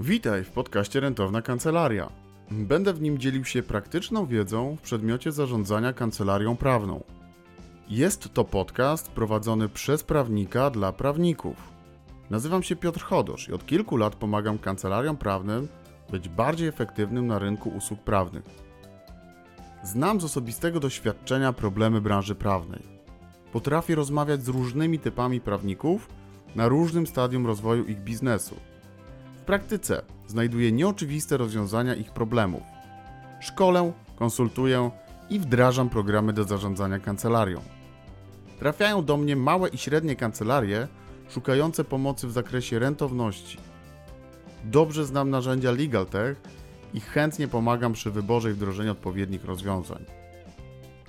Witaj w podcaście Rentowna Kancelaria. Będę w nim dzielił się praktyczną wiedzą w przedmiocie zarządzania kancelarią prawną. Jest to podcast prowadzony przez prawnika dla prawników. Nazywam się Piotr Chodosz i od kilku lat pomagam kancelariom prawnym być bardziej efektywnym na rynku usług prawnych. Znam z osobistego doświadczenia problemy branży prawnej. Potrafię rozmawiać z różnymi typami prawników na różnym stadium rozwoju ich biznesu. W praktyce znajduję nieoczywiste rozwiązania ich problemów. Szkolę, konsultuję i wdrażam programy do zarządzania kancelarią. Trafiają do mnie małe i średnie kancelarie szukające pomocy w zakresie rentowności. Dobrze znam narzędzia LegalTech i chętnie pomagam przy wyborze i wdrożeniu odpowiednich rozwiązań.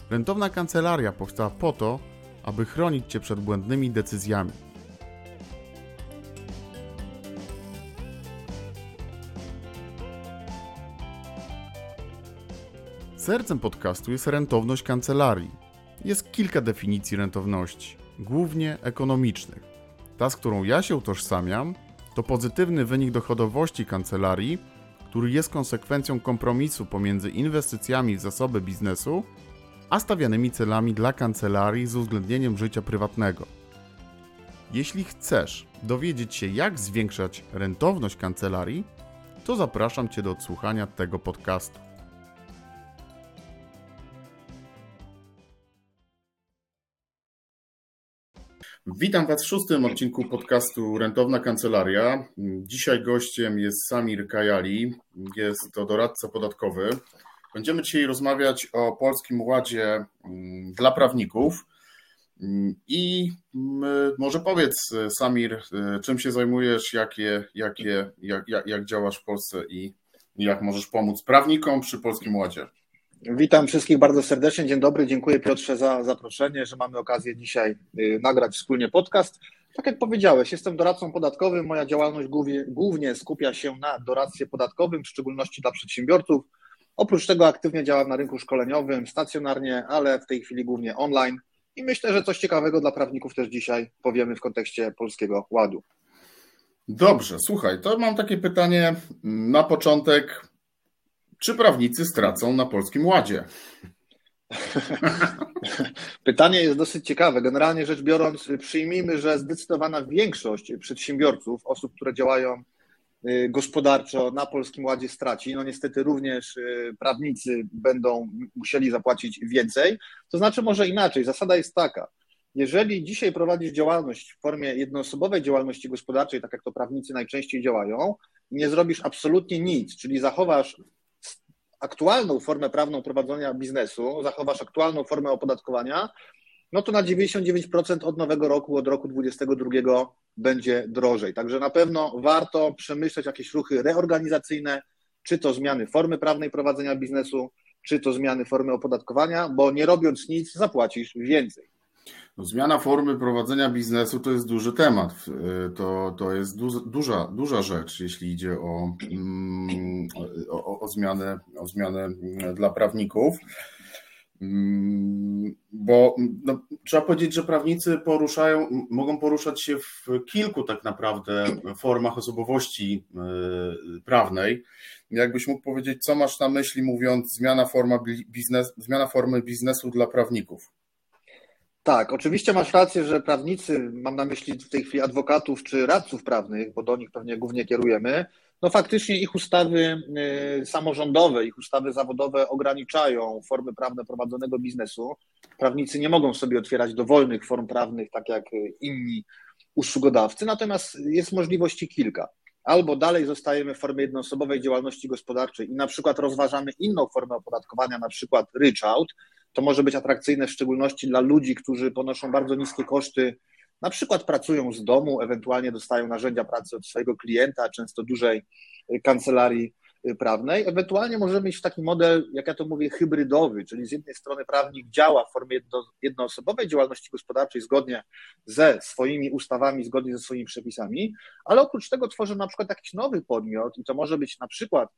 Rentowna kancelaria powstała po to, aby chronić Cię przed błędnymi decyzjami. Sercem podcastu jest rentowność kancelarii. Jest kilka definicji rentowności, głównie ekonomicznych. Ta, z którą ja się utożsamiam, to pozytywny wynik dochodowości kancelarii, który jest konsekwencją kompromisu pomiędzy inwestycjami w zasoby biznesu a stawianymi celami dla kancelarii z uwzględnieniem życia prywatnego. Jeśli chcesz dowiedzieć się, jak zwiększać rentowność kancelarii, to zapraszam Cię do odsłuchania tego podcastu. Witam Was w szóstym odcinku podcastu Rentowna Kancelaria. Dzisiaj gościem jest Samir Kajali, jest to doradca podatkowy. Będziemy dzisiaj rozmawiać o Polskim Ładzie mm, dla prawników. I mm, może powiedz, Samir, czym się zajmujesz, jakie, jakie, jak, jak, jak działasz w Polsce i jak możesz pomóc prawnikom przy Polskim Ładzie? Witam wszystkich bardzo serdecznie. Dzień dobry. Dziękuję Piotrze za zaproszenie, że mamy okazję dzisiaj y, nagrać wspólnie podcast. Tak jak powiedziałeś, jestem doradcą podatkowym. Moja działalność głównie, skupia się na doradztwie podatkowym, w szczególności dla przedsiębiorców. Oprócz tego aktywnie działam na rynku szkoleniowym, stacjonarnie, ale w tej chwili głównie online. I myślę, że coś ciekawego dla prawników też dzisiaj powiemy w kontekście Polskiego Ładu. Dobrze, słuchaj, to mam takie pytanie na początek. Czy prawnicy stracą na Polskim Ładzie? Pytanie jest dosyć ciekawe. Generalnie rzecz biorąc, przyjmijmy, że zdecydowana większość przedsiębiorców, osób, które działają y, gospodarczo na Polskim Ładzie straci. No niestety również y, prawnicy będą musieli zapłacić więcej. To znaczy może inaczej. Zasada jest taka. Jeżeli dzisiaj prowadzisz działalność w formie jednoosobowej działalności gospodarczej, tak jak to prawnicy najczęściej działają, nie zrobisz absolutnie nic, czyli zachowasz aktualną formę prawną prowadzenia biznesu, zachowasz aktualną formę opodatkowania, no to na 99% od nowego roku, od roku 2022 będzie drożej. Także na pewno warto przemyśleć jakieś ruchy reorganizacyjne, czy to zmiany formy prawnej prowadzenia biznesu, czy to zmiany formy opodatkowania, bo nie robiąc nic zapłacisz więcej. No, zmiana formy prowadzenia biznesu to jest duży temat. To, to jest duża, duża rzecz, jeśli idzie o, mm, o, o, zmianę, o zmianę dla prawników. Mm, bo no, trzeba powiedzieć, że prawnicy poruszają, mogą poruszać się w kilku tak naprawdę formach osobowości y, prawnej. Jakbyś mógł powiedzieć, co masz na myśli, mówiąc zmiana, forma biznes, zmiana formy biznesu dla prawników? Tak, oczywiście masz rację, że prawnicy, mam na myśli w tej chwili adwokatów czy radców prawnych, bo do nich pewnie głównie kierujemy, no faktycznie ich ustawy y, samorządowe, ich ustawy zawodowe ograniczają formy prawne prowadzonego biznesu. Prawnicy nie mogą sobie otwierać dowolnych form prawnych, tak jak inni usługodawcy, natomiast jest możliwości kilka. Albo dalej zostajemy w formie jednoosobowej działalności gospodarczej i na przykład rozważamy inną formę opodatkowania, na przykład ryczałt, to może być atrakcyjne w szczególności dla ludzi, którzy ponoszą bardzo niskie koszty, na przykład pracują z domu, ewentualnie dostają narzędzia pracy od swojego klienta, często dużej kancelarii prawnej. Ewentualnie możemy mieć taki model, jak ja to mówię, hybrydowy, czyli z jednej strony prawnik działa w formie jedno, jednoosobowej działalności gospodarczej zgodnie ze swoimi ustawami, zgodnie ze swoimi przepisami, ale oprócz tego tworzy na przykład jakiś nowy podmiot i to może być na przykład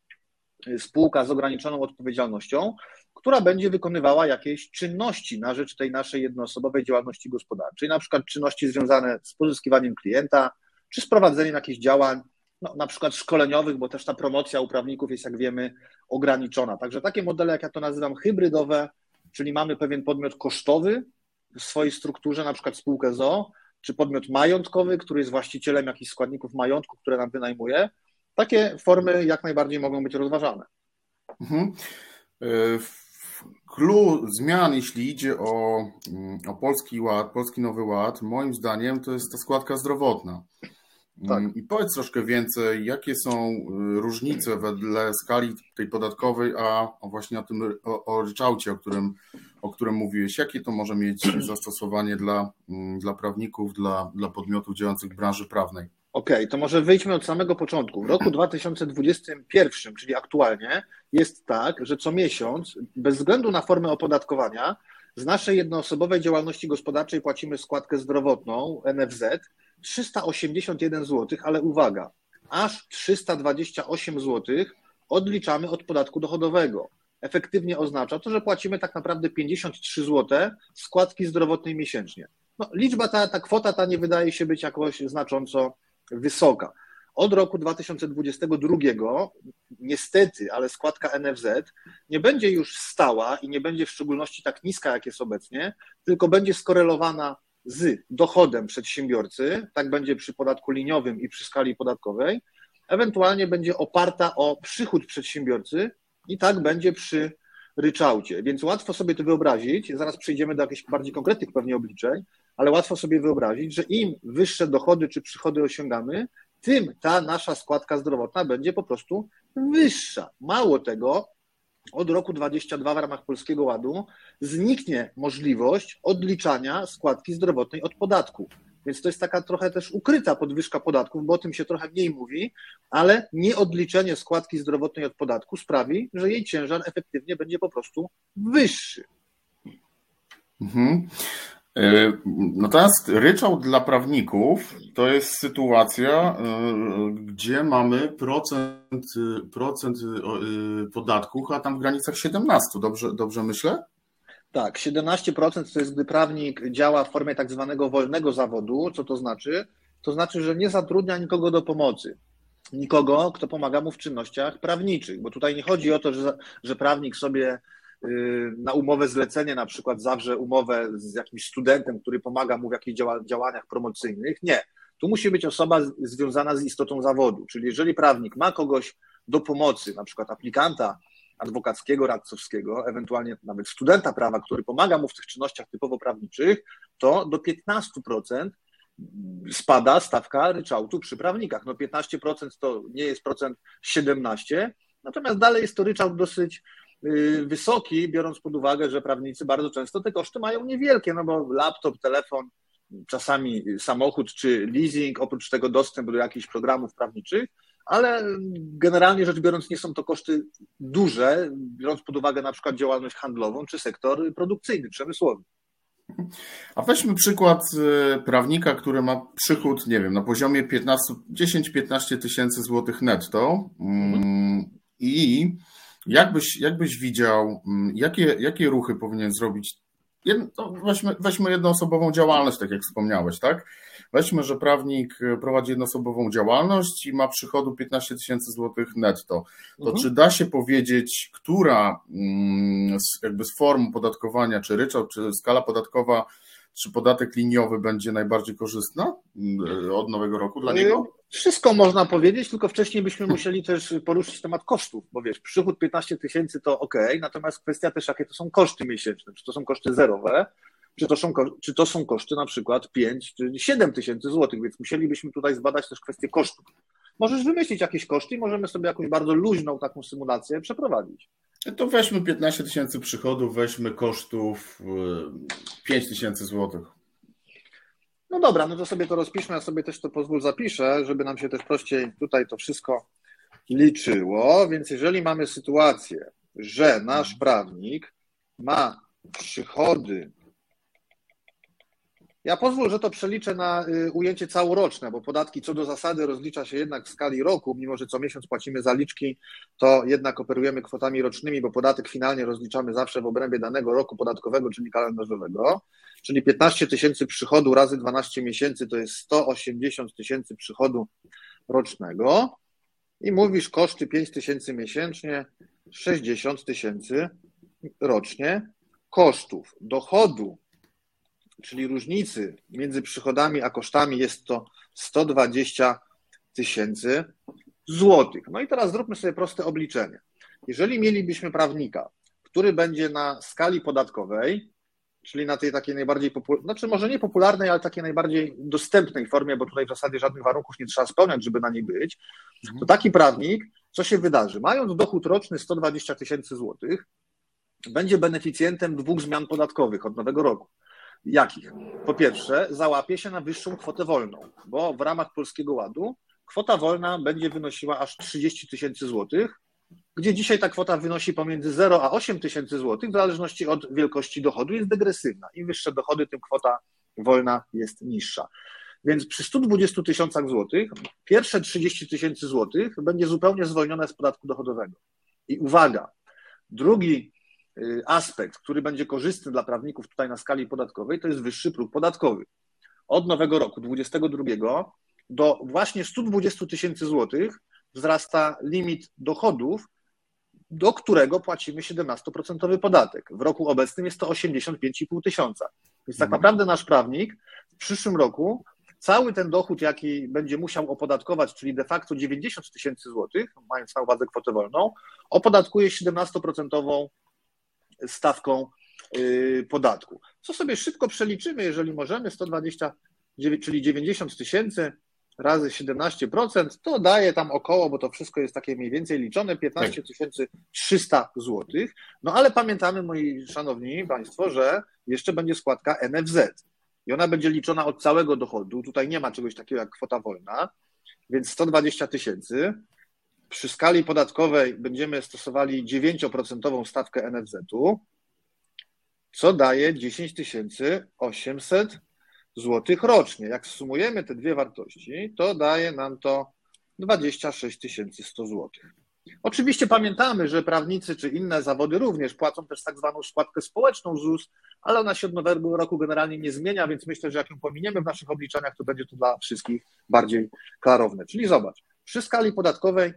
spółka z ograniczoną odpowiedzialnością, która będzie wykonywała jakieś czynności na rzecz tej naszej jednoosobowej działalności gospodarczej, na przykład czynności związane z pozyskiwaniem klienta, czy z prowadzeniem jakichś działań no, na przykład szkoleniowych, bo też ta promocja u prawników jest, jak wiemy, ograniczona. Także takie modele, jak ja to nazywam, hybrydowe, czyli mamy pewien podmiot kosztowy w swojej strukturze, na przykład spółkę ZO, czy podmiot majątkowy, który jest właścicielem jakichś składników majątku, które nam wynajmuje. Takie formy jak najbardziej mogą być rozważane. Mhm. E, clue zmian, jeśli idzie o, mm, o Polski Ład, Polski Nowy Ład, moim zdaniem to jest ta składka zdrowotna. Tak. Mm, I powiedz troszkę więcej, jakie są y, różnice wedle skali tej podatkowej, a właśnie o tym o, o ryczałcie, o którym, o którym mówiłeś. Jakie to może mieć zastosowanie dla, mm, dla prawników, dla, dla podmiotów działających w branży prawnej? Okej, okay, to może wyjdźmy od samego początku. W roku 2021, czyli aktualnie, jest tak, że co miesiąc, bez względu na formę opodatkowania, z naszej jednoosobowej działalności gospodarczej płacimy składkę zdrowotną NFZ 381 zł, ale uwaga, aż 328 zł odliczamy od podatku dochodowego. Efektywnie oznacza to, że płacimy tak naprawdę 53 zł składki zdrowotnej miesięcznie. No, liczba ta, ta kwota ta nie wydaje się być jakoś znacząco wysoka. Od roku 2022 niestety, ale składka NFZ nie będzie już stała i nie będzie w szczególności tak niska, jak jest obecnie, tylko będzie skorelowana z dochodem przedsiębiorcy, tak będzie przy podatku liniowym i przy skali podatkowej, ewentualnie będzie oparta o przychód przedsiębiorcy i tak będzie przy ryczałcie. Więc łatwo sobie to wyobrazić, zaraz przejdziemy do jakichś bardziej konkretnych pewnie obliczeń, ale łatwo sobie wyobrazić, że im wyższe dochody czy przychody osiągamy, tym ta nasza składka zdrowotna będzie po prostu wyższa. Mało tego, od roku 22 w ramach Polskiego Ładu zniknie możliwość odliczania składki zdrowotnej od podatku. Więc to jest taka trochę też ukryta podwyżka podatków, bo o tym się trochę mniej mówi, ale nieodliczenie składki zdrowotnej od podatku sprawi, że jej ciężar efektywnie będzie po prostu wyższy. Mhm. E, natomiast ryczałt dla prawników to jest sytuacja, e, gdzie mamy procent, procent e, podatków, a tam w granicach 17, dobrze, dobrze myślę? Tak, 17% to jest, gdy prawnik działa w formie tak zwanego wolnego zawodu. Co to znaczy? To znaczy, że nie zatrudnia nikogo do pomocy. Nikogo, kto pomaga mu w czynnościach prawniczych, bo tutaj nie chodzi o to, że, że prawnik sobie na umowę zlecenie na przykład zawrze umowę z jakimś studentem, który pomaga mu w jakichś działaniach promocyjnych. Nie. Tu musi być osoba związana z istotą zawodu. Czyli jeżeli prawnik ma kogoś do pomocy, na przykład aplikanta adwokackiego, radcowskiego, ewentualnie nawet studenta prawa, który pomaga mu w tych czynnościach typowo prawniczych, to do 15% spada stawka ryczałtu przy prawnikach. No 15% to nie jest procent 17, natomiast dalej jest to ryczałt dosyć Y, wysoki, biorąc pod uwagę, że prawnicy bardzo często te koszty mają niewielkie, no bo laptop, telefon, czasami samochód czy leasing, oprócz tego dostęp do jakichś programów prawniczych, ale generalnie rzecz biorąc nie są to koszty duże, biorąc pod uwagę na przykład działalność handlową czy sektor produkcyjny, przemysłowy. A weźmy przykład y, prawnika, który ma przychód, nie wiem, na poziomie 10-15 tysięcy złotych netto mm, i Jakbyś, jakbyś widział, mm, jakie, jakie ruchy powinien zrobić? no weźmy, weźmy jednoosobową działalność, tak jak wspomniałeś, tak? Weźmy, że prawnik e, prowadzi jednoosobową działalność i ma przychodu 15 tysięcy złotych netto. To mhm. czy da się powiedzieć, która mm, jakby z form podatkowania, czy ryczałt, czy skala podatkowa czy podatek liniowy będzie najbardziej korzystna mm, od nowego roku dla niego? Wszystko można powiedzieć, tylko wcześniej byśmy musieli też poruszyć temat kosztów, bo wiesz, przychód 15 tysięcy to ok, natomiast kwestia też, jakie to są koszty miesięczne, czy to są koszty zerowe, czy to są, czy to są koszty na przykład 5 czy 7 tysięcy złotych, więc musielibyśmy tutaj zbadać też kwestię kosztów. Możesz wymyślić jakieś koszty i możemy sobie jakąś bardzo luźną taką symulację przeprowadzić. To weźmy 15 tysięcy przychodów, weźmy kosztów 5 y, tysięcy złotych. No dobra, no to sobie to rozpiszmy, ja sobie też to pozwól zapiszę, żeby nam się też prościej tutaj to wszystko liczyło. Więc jeżeli mamy sytuację, że nasz prawnik ma przychody ja pozwól, że to przeliczę na y, ujęcie całoroczne, bo podatki co do zasady rozlicza się jednak w skali roku, mimo że co miesiąc płacimy zaliczki, to jednak operujemy kwotami rocznymi, bo podatek finalnie rozliczamy zawsze w obrębie danego roku podatkowego, czyli kalendarzowego. Czyli 15 tysięcy przychodu razy 12 miesięcy to jest 180 tysięcy przychodu rocznego i mówisz koszty 5 tysięcy miesięcznie, 60 tysięcy rocznie kosztów. Dochodu, czyli różnicy między przychodami a kosztami jest to 120 tysięcy złotych. No i teraz zróbmy sobie proste obliczenie. Jeżeli mielibyśmy prawnika, który będzie na skali podatkowej, czyli na tej takiej najbardziej popularnej, znaczy może nie popularnej, ale takiej najbardziej dostępnej formie, bo tutaj w zasadzie żadnych warunków nie trzeba spełniać, żeby na niej być, to taki prawnik, co się wydarzy? Mając dochód roczny 120 tysięcy złotych, będzie beneficjentem dwóch zmian podatkowych od nowego roku. Jakich? Po pierwsze, załapie się na wyższą kwotę wolną, bo w ramach Polskiego Ładu kwota wolna będzie wynosiła aż 30 tysięcy złotych, gdzie dzisiaj ta kwota wynosi pomiędzy 0 a 8 tysięcy złotych, w zależności od wielkości dochodu, jest degresywna. Im wyższe dochody, tym kwota wolna jest niższa. Więc przy 120 tysiącach złotych pierwsze 30 tysięcy złotych będzie zupełnie zwolnione z podatku dochodowego. I uwaga, drugi aspekt, który będzie korzystny dla prawników tutaj na skali podatkowej, to jest wyższy próg podatkowy. Od nowego roku, 22, do właśnie 120 tysięcy złotych wzrasta limit dochodów, do którego płacimy 17% podatek. W roku obecnym jest to 85,5 tysiąca. Więc tak Mhm. naprawdę nasz prawnik w przyszłym roku cały ten dochód, jaki będzie musiał opodatkować, czyli de facto 90 tysięcy złotych, mając na uwadze kwotę wolną, opodatkuje 17% stawką yy, podatku. Co sobie szybko przeliczymy, jeżeli możemy, 120, dziewię- czyli 90 tysięcy razy 17%, to daje tam około, bo to wszystko jest takie mniej więcej liczone, 15 300 złotych. No ale pamiętamy, moi szanowni Państwo, że jeszcze będzie składka NFZ i ona będzie liczona od całego dochodu. Tutaj nie ma czegoś takiego jak kwota wolna, więc 120 tysięcy. Przy skali podatkowej będziemy stosowali 9% stawkę NFZ-u, co daje 10 800 złotych rocznie. Jak sumujemy te dwie wartości, to daje nam to 26 100 złotych. Oczywiście pamiętamy, że prawnicy czy inne zawody również płacą też tak zwaną składkę społeczną ZUS, ale ona się od nowego roku generalnie nie zmienia, więc myślę, że jak ją pominiemy w naszych obliczeniach, to będzie to dla wszystkich bardziej klarowne. Czyli zobacz, przy skali podatkowej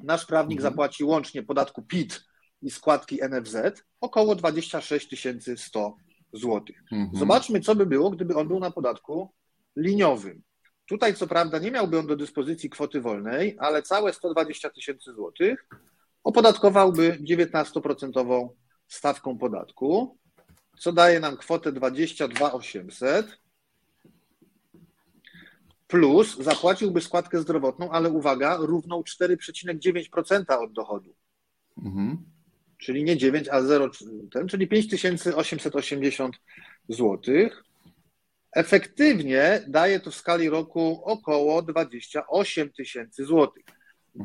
nasz prawnik Mhm. zapłaci łącznie podatku PIT i składki NFZ około 26 100 złotych. Mhm. Zobaczmy, co by było, gdyby on był na podatku liniowym. Tutaj, co prawda, nie miałby on do dyspozycji kwoty wolnej, ale całe 120 tysięcy złotych opodatkowałby 19% stawką podatku, co daje nam kwotę 22 800 plus zapłaciłby składkę zdrowotną, ale uwaga, równą 4,9% od dochodu Mhm. czyli nie 9, a 0, ten, czyli 5880 zł. Efektywnie daje to w skali roku około 28 tysięcy złotych.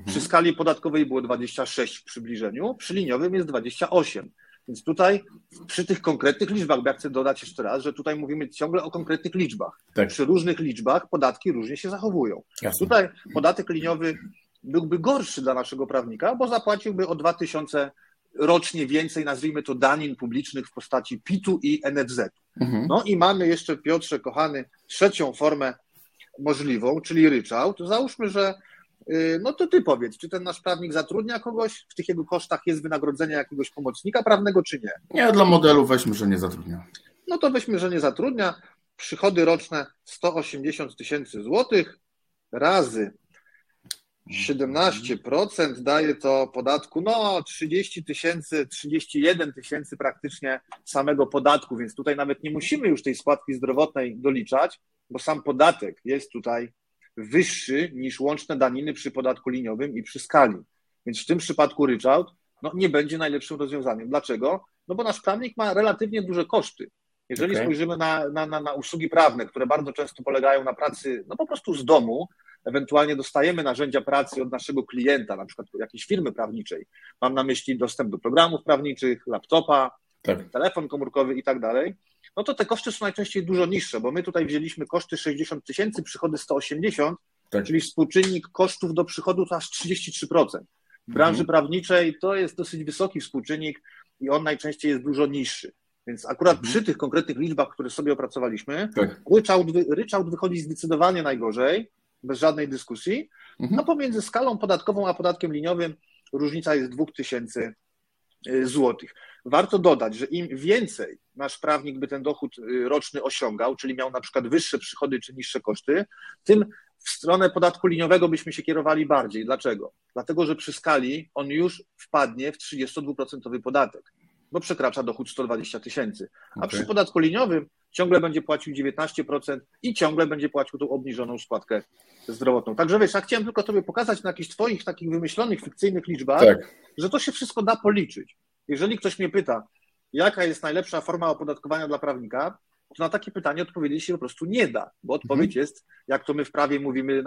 Przy skali podatkowej było 26 w przybliżeniu, przy liniowym jest 28. Więc tutaj przy tych konkretnych liczbach, bo ja chcę dodać jeszcze raz, że tutaj mówimy ciągle o konkretnych liczbach. Tak. Przy różnych liczbach podatki różnie się zachowują. Jasne. Tutaj podatek liniowy byłby gorszy dla naszego prawnika, bo zapłaciłby o 2000 rocznie więcej, nazwijmy to danin publicznych w postaci PIT-u i NFZ. Mhm. No i mamy jeszcze, Piotrze, kochany, trzecią formę możliwą, czyli ryczałt. Załóżmy, że no to ty powiedz, czy ten nasz prawnik zatrudnia kogoś, w tych jego kosztach jest wynagrodzenie jakiegoś pomocnika prawnego, czy nie? Nie, dla modelu weźmy, że nie zatrudnia. No to weźmy, że nie zatrudnia. Przychody roczne 180 tysięcy złotych razy 17% daje to podatku, no 30 tysięcy, 31 tysięcy praktycznie samego podatku, więc tutaj nawet nie musimy już tej składki zdrowotnej doliczać, bo sam podatek jest tutaj wyższy niż łączne daniny przy podatku liniowym i przy skali. Więc w tym przypadku ryczałt no, nie będzie najlepszym rozwiązaniem. Dlaczego? No bo nasz prawnik ma relatywnie duże koszty. Jeżeli Okej. spojrzymy na, na, na, na usługi prawne, które bardzo często polegają na pracy, no po prostu z domu, ewentualnie dostajemy narzędzia pracy od naszego klienta, na przykład jakiejś firmy prawniczej. Mam na myśli dostęp do programów prawniczych, laptopa, Tak. telefon komórkowy i tak dalej, no to te koszty są najczęściej dużo niższe, bo my tutaj wzięliśmy koszty 60 tysięcy, przychody 180, Tak. czyli współczynnik kosztów do przychodu to aż 33%. W branży Mhm. prawniczej to jest dosyć wysoki współczynnik i on najczęściej jest dużo niższy. Więc akurat Mhm. przy tych konkretnych liczbach, które sobie opracowaliśmy, Tak. ryczałt, ryczałt wychodzi zdecydowanie najgorzej, bez żadnej dyskusji. Mhm. No pomiędzy skalą podatkową a podatkiem liniowym różnica jest 2000 y, złotych. Warto dodać, że im więcej nasz prawnik by ten dochód y, roczny osiągał, czyli miał na przykład wyższe przychody czy niższe koszty, tym w stronę podatku liniowego byśmy się kierowali bardziej. Dlaczego? Dlatego, że przy skali on już wpadnie w 32% podatek, bo przekracza dochód 120 tysięcy. A Okej. przy podatku liniowym ciągle będzie płacił 19% i ciągle będzie płacił tą obniżoną składkę zdrowotną. Także wiesz, ja chciałem tylko Tobie pokazać na jakichś Twoich takich wymyślonych, fikcyjnych liczbach, Tak. że to się wszystko da policzyć. Jeżeli ktoś mnie pyta, jaka jest najlepsza forma opodatkowania dla prawnika, to na takie pytanie odpowiedzieć się po prostu nie da, bo odpowiedź jest, jak to my w prawie mówimy,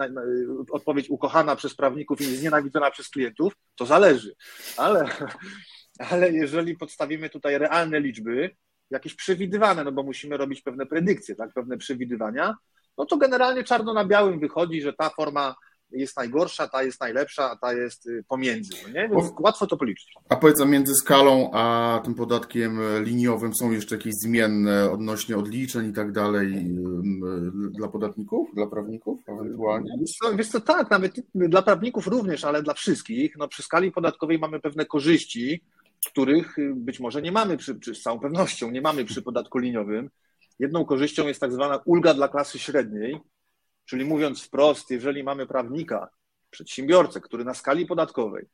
odpowiedź ukochana przez prawników i znienawidzona przez klientów, to zależy. Ale, ale jeżeli podstawimy tutaj realne liczby, jakieś przewidywane, no bo musimy robić pewne predykcje, tak, pewne przewidywania, no to generalnie czarno na białym wychodzi, że ta forma jest najgorsza, ta jest najlepsza, a ta jest y, pomiędzy. No nie? Więc łatwo to policzyć. A powiedz, a między skalą a tym podatkiem liniowym są jeszcze jakieś zmienne odnośnie odliczeń i tak dalej dla podatników, dla prawników ewentualnie? Wiesz co, Wiesz co, tak, nawet dla prawników również, ale dla wszystkich. No, przy skali podatkowej mamy pewne korzyści, których y, być może nie mamy, przy, czy z całą pewnością nie mamy przy podatku liniowym. Jedną korzyścią jest tak zwana ulga dla klasy średniej, czyli mówiąc wprost, jeżeli mamy prawnika, przedsiębiorcę, który na skali podatkowej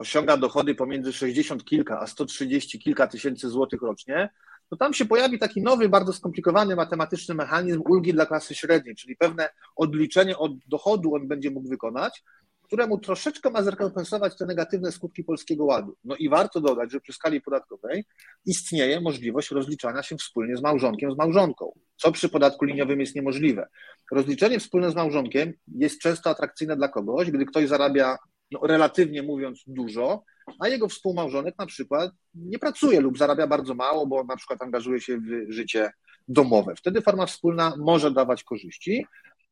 osiąga dochody pomiędzy 60 kilka a 130 kilka tysięcy złotych rocznie, to tam się pojawi taki nowy, bardzo skomplikowany matematyczny mechanizm ulgi dla klasy średniej, czyli pewne odliczenie od dochodu on będzie mógł wykonać, któremu troszeczkę ma zrekompensować te negatywne skutki Polskiego Ładu. No i warto dodać, że przy skali podatkowej istnieje możliwość rozliczania się wspólnie z małżonkiem, z małżonką, co przy podatku liniowym jest niemożliwe. Rozliczenie wspólne z małżonkiem jest często atrakcyjne dla kogoś, gdy ktoś zarabia, no, relatywnie mówiąc, dużo, a jego współmałżonek na przykład nie pracuje lub zarabia bardzo mało, bo na przykład angażuje się w życie domowe. Wtedy forma wspólna może dawać korzyści,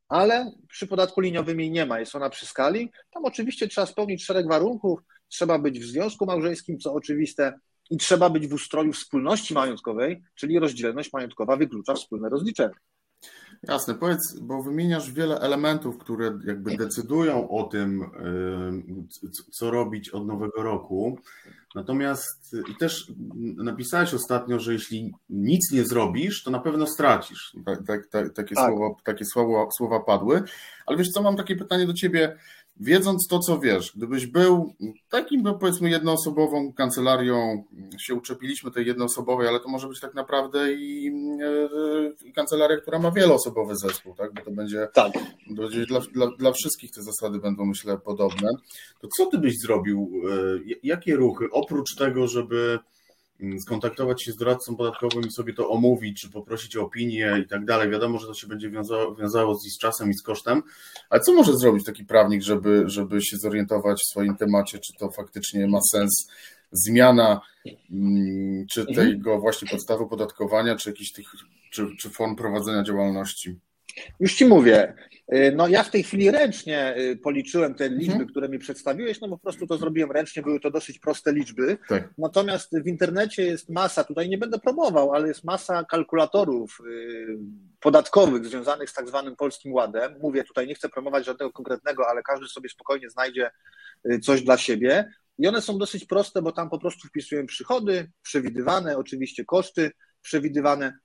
ale przy podatku liniowym jej nie ma, jest ona przy skali. Tam oczywiście trzeba spełnić szereg warunków, trzeba być w związku małżeńskim, co oczywiste, i trzeba być w ustroju wspólności majątkowej, czyli rozdzielność majątkowa wyklucza wspólne rozliczenie. Jasne, powiedz, bo wymieniasz wiele elementów, które jakby decydują o tym, y, co robić od nowego roku. Natomiast i też napisałeś ostatnio, że jeśli nic nie zrobisz, to na pewno stracisz. Tak, tak, tak, takie, Tak. Słowa, takie słowa, słowa padły. Ale wiesz co, mam takie pytanie do ciebie. Wiedząc to, co wiesz, gdybyś był takim, no powiedzmy, jednoosobową kancelarią, się uczepiliśmy tej jednoosobowej, ale to może być tak naprawdę i e, kancelaria, która ma wieloosobowy zespół, tak? Bo to będzie, Tak. to będzie dla, dla, dla wszystkich te zasady będą, myślę, podobne. To co ty byś zrobił? e, Jakie ruchy, oprócz tego, żeby skontaktować się z doradcą podatkowym i sobie to omówić, czy poprosić o opinię i tak dalej. Wiadomo, że to się będzie wiązało, wiązało z, z czasem i z kosztem, ale co może zrobić taki prawnik, żeby, żeby się zorientować w swoim temacie, czy to faktycznie ma sens zmiana, mm, czy Mhm. tego właśnie podstawy opodatkowania, czy jakichś tych, czy, czy form prowadzenia działalności? Już ci mówię. y, No ja w tej chwili ręcznie y, policzyłem te liczby, Mhm. które mi przedstawiłeś, no bo po prostu to zrobiłem ręcznie, były to dosyć proste liczby. Tak. Natomiast w internecie jest masa, tutaj nie będę promował, ale jest masa kalkulatorów y, podatkowych związanych z tak zwanym Polskim Ładem. Mówię tutaj, nie chcę promować żadnego konkretnego, ale każdy sobie spokojnie znajdzie coś dla siebie. I one są dosyć proste, bo tam po prostu wpisuję przychody przewidywane, oczywiście koszty przewidywane.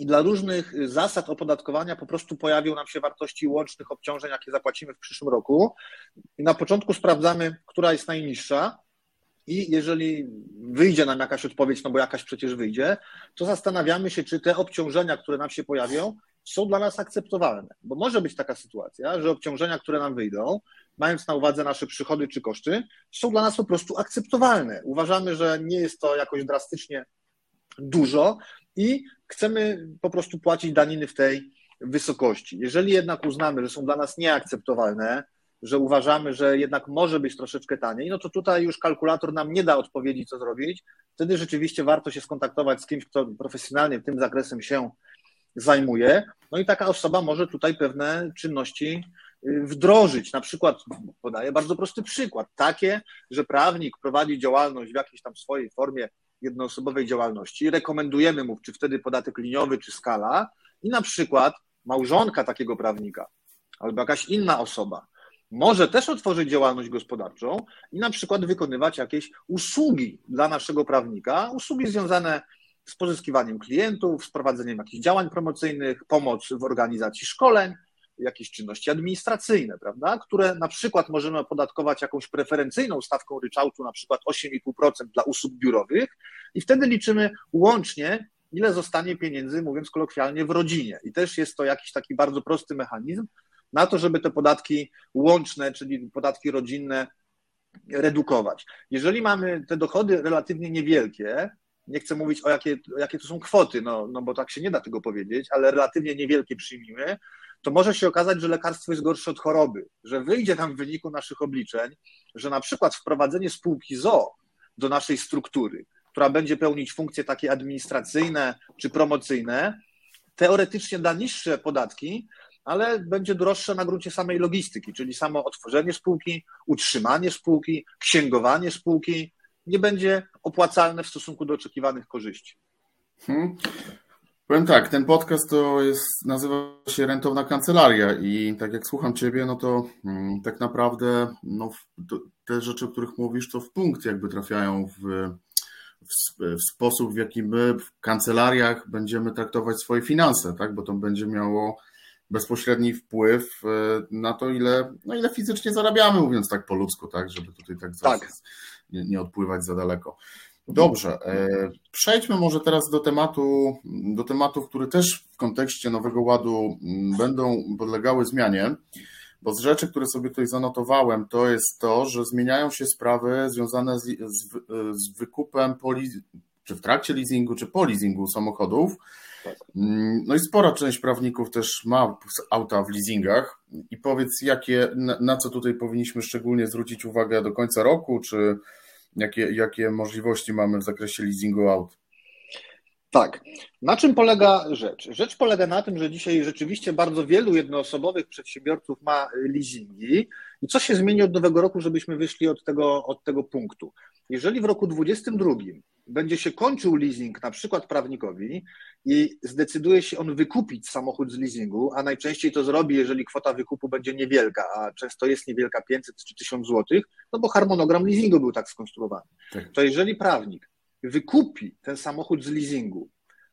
I dla różnych zasad opodatkowania po prostu pojawią nam się wartości łącznych obciążeń, jakie zapłacimy w przyszłym roku. I na początku sprawdzamy, która jest najniższa. I jeżeli wyjdzie nam jakaś odpowiedź, no bo jakaś przecież wyjdzie, to zastanawiamy się, czy te obciążenia, które nam się pojawią, są dla nas akceptowalne. Bo może być taka sytuacja, że obciążenia, które nam wyjdą, mając na uwadze nasze przychody czy koszty, są dla nas po prostu akceptowalne. Uważamy, że nie jest to jakoś drastycznie dużo i chcemy po prostu płacić daniny w tej wysokości. Jeżeli jednak uznamy, że są dla nas nieakceptowalne, że uważamy, że jednak może być troszeczkę taniej, no to tutaj już kalkulator nam nie da odpowiedzi, co zrobić. Wtedy rzeczywiście warto się skontaktować z kimś, kto profesjonalnie tym zakresem się zajmuje. No i taka osoba może tutaj pewne czynności y, wdrożyć. Na przykład, podaję bardzo prosty przykład, takie, że prawnik prowadzi działalność w jakiejś tam swojej formie jednoosobowej działalności, rekomendujemy mu, czy wtedy podatek liniowy, czy skala, i na przykład małżonka takiego prawnika albo jakaś inna osoba może też otworzyć działalność gospodarczą i na przykład wykonywać jakieś usługi dla naszego prawnika, usługi związane z pozyskiwaniem klientów, z prowadzeniem jakichś działań promocyjnych, pomoc w organizacji szkoleń, jakieś czynności administracyjne, prawda, które na przykład możemy opodatkować jakąś preferencyjną stawką ryczałtu, na przykład 8,5% dla usług biurowych i wtedy liczymy łącznie, ile zostanie pieniędzy, mówiąc kolokwialnie, w rodzinie. I też jest to jakiś taki bardzo prosty mechanizm na to, żeby te podatki łączne, czyli podatki rodzinne redukować. Jeżeli mamy te dochody relatywnie niewielkie, nie chcę mówić o jakie, jakie to są kwoty, no, no bo tak się nie da tego powiedzieć, ale relatywnie niewielkie przyjmijmy, to może się okazać, że lekarstwo jest gorsze od choroby, że wyjdzie nam w wyniku naszych obliczeń, że na przykład wprowadzenie spółki ZO do naszej struktury, która będzie pełnić funkcje takie administracyjne czy promocyjne, teoretycznie da niższe podatki, ale będzie droższe na gruncie samej logistyki, czyli samo otworzenie spółki, utrzymanie spółki, księgowanie spółki nie będzie opłacalne w stosunku do oczekiwanych korzyści. Hmm. Powiem tak, ten podcast to jest, nazywa się Rentowna Kancelaria i tak jak słucham Ciebie, no to hmm, tak naprawdę no, te rzeczy, o których mówisz, to w punkt jakby trafiają w, w, w, sposób, w jaki my w kancelariach będziemy traktować swoje finanse, tak? bo to będzie miało bezpośredni wpływ e, na to, ile, no ile fizycznie zarabiamy, mówiąc tak po ludzku, tak, żeby tutaj tak, tak. Nie, nie odpływać za daleko. Dobrze, e, przejdźmy może teraz do tematu, do tematów, które też w kontekście Nowego Ładu mm, będą podlegały zmianie, bo z rzeczy, które sobie tutaj zanotowałem, to jest to, że zmieniają się sprawy związane z, z, z wykupem, po, czy w trakcie leasingu, czy po leasingu samochodów, Mm, no i spora część prawników też ma auta w leasingach. I powiedz, jakie, na, na co tutaj powinniśmy szczególnie zwrócić uwagę do końca roku, czy jakie, jakie możliwości mamy w zakresie leasingu aut? Tak. Na czym polega rzecz? Rzecz polega na tym, że dzisiaj rzeczywiście bardzo wielu jednoosobowych przedsiębiorców ma leasingi. I co się zmieni od nowego roku, żebyśmy wyszli od tego, od tego punktu? Jeżeli w roku 2022 będzie się kończył leasing na przykład prawnikowi i zdecyduje się on wykupić samochód z leasingu, a najczęściej to zrobi, jeżeli kwota wykupu będzie niewielka, a często jest niewielka 500 czy 1000 zł, no bo harmonogram leasingu był tak skonstruowany. Tak. To jeżeli prawnik wykupi ten samochód z leasingu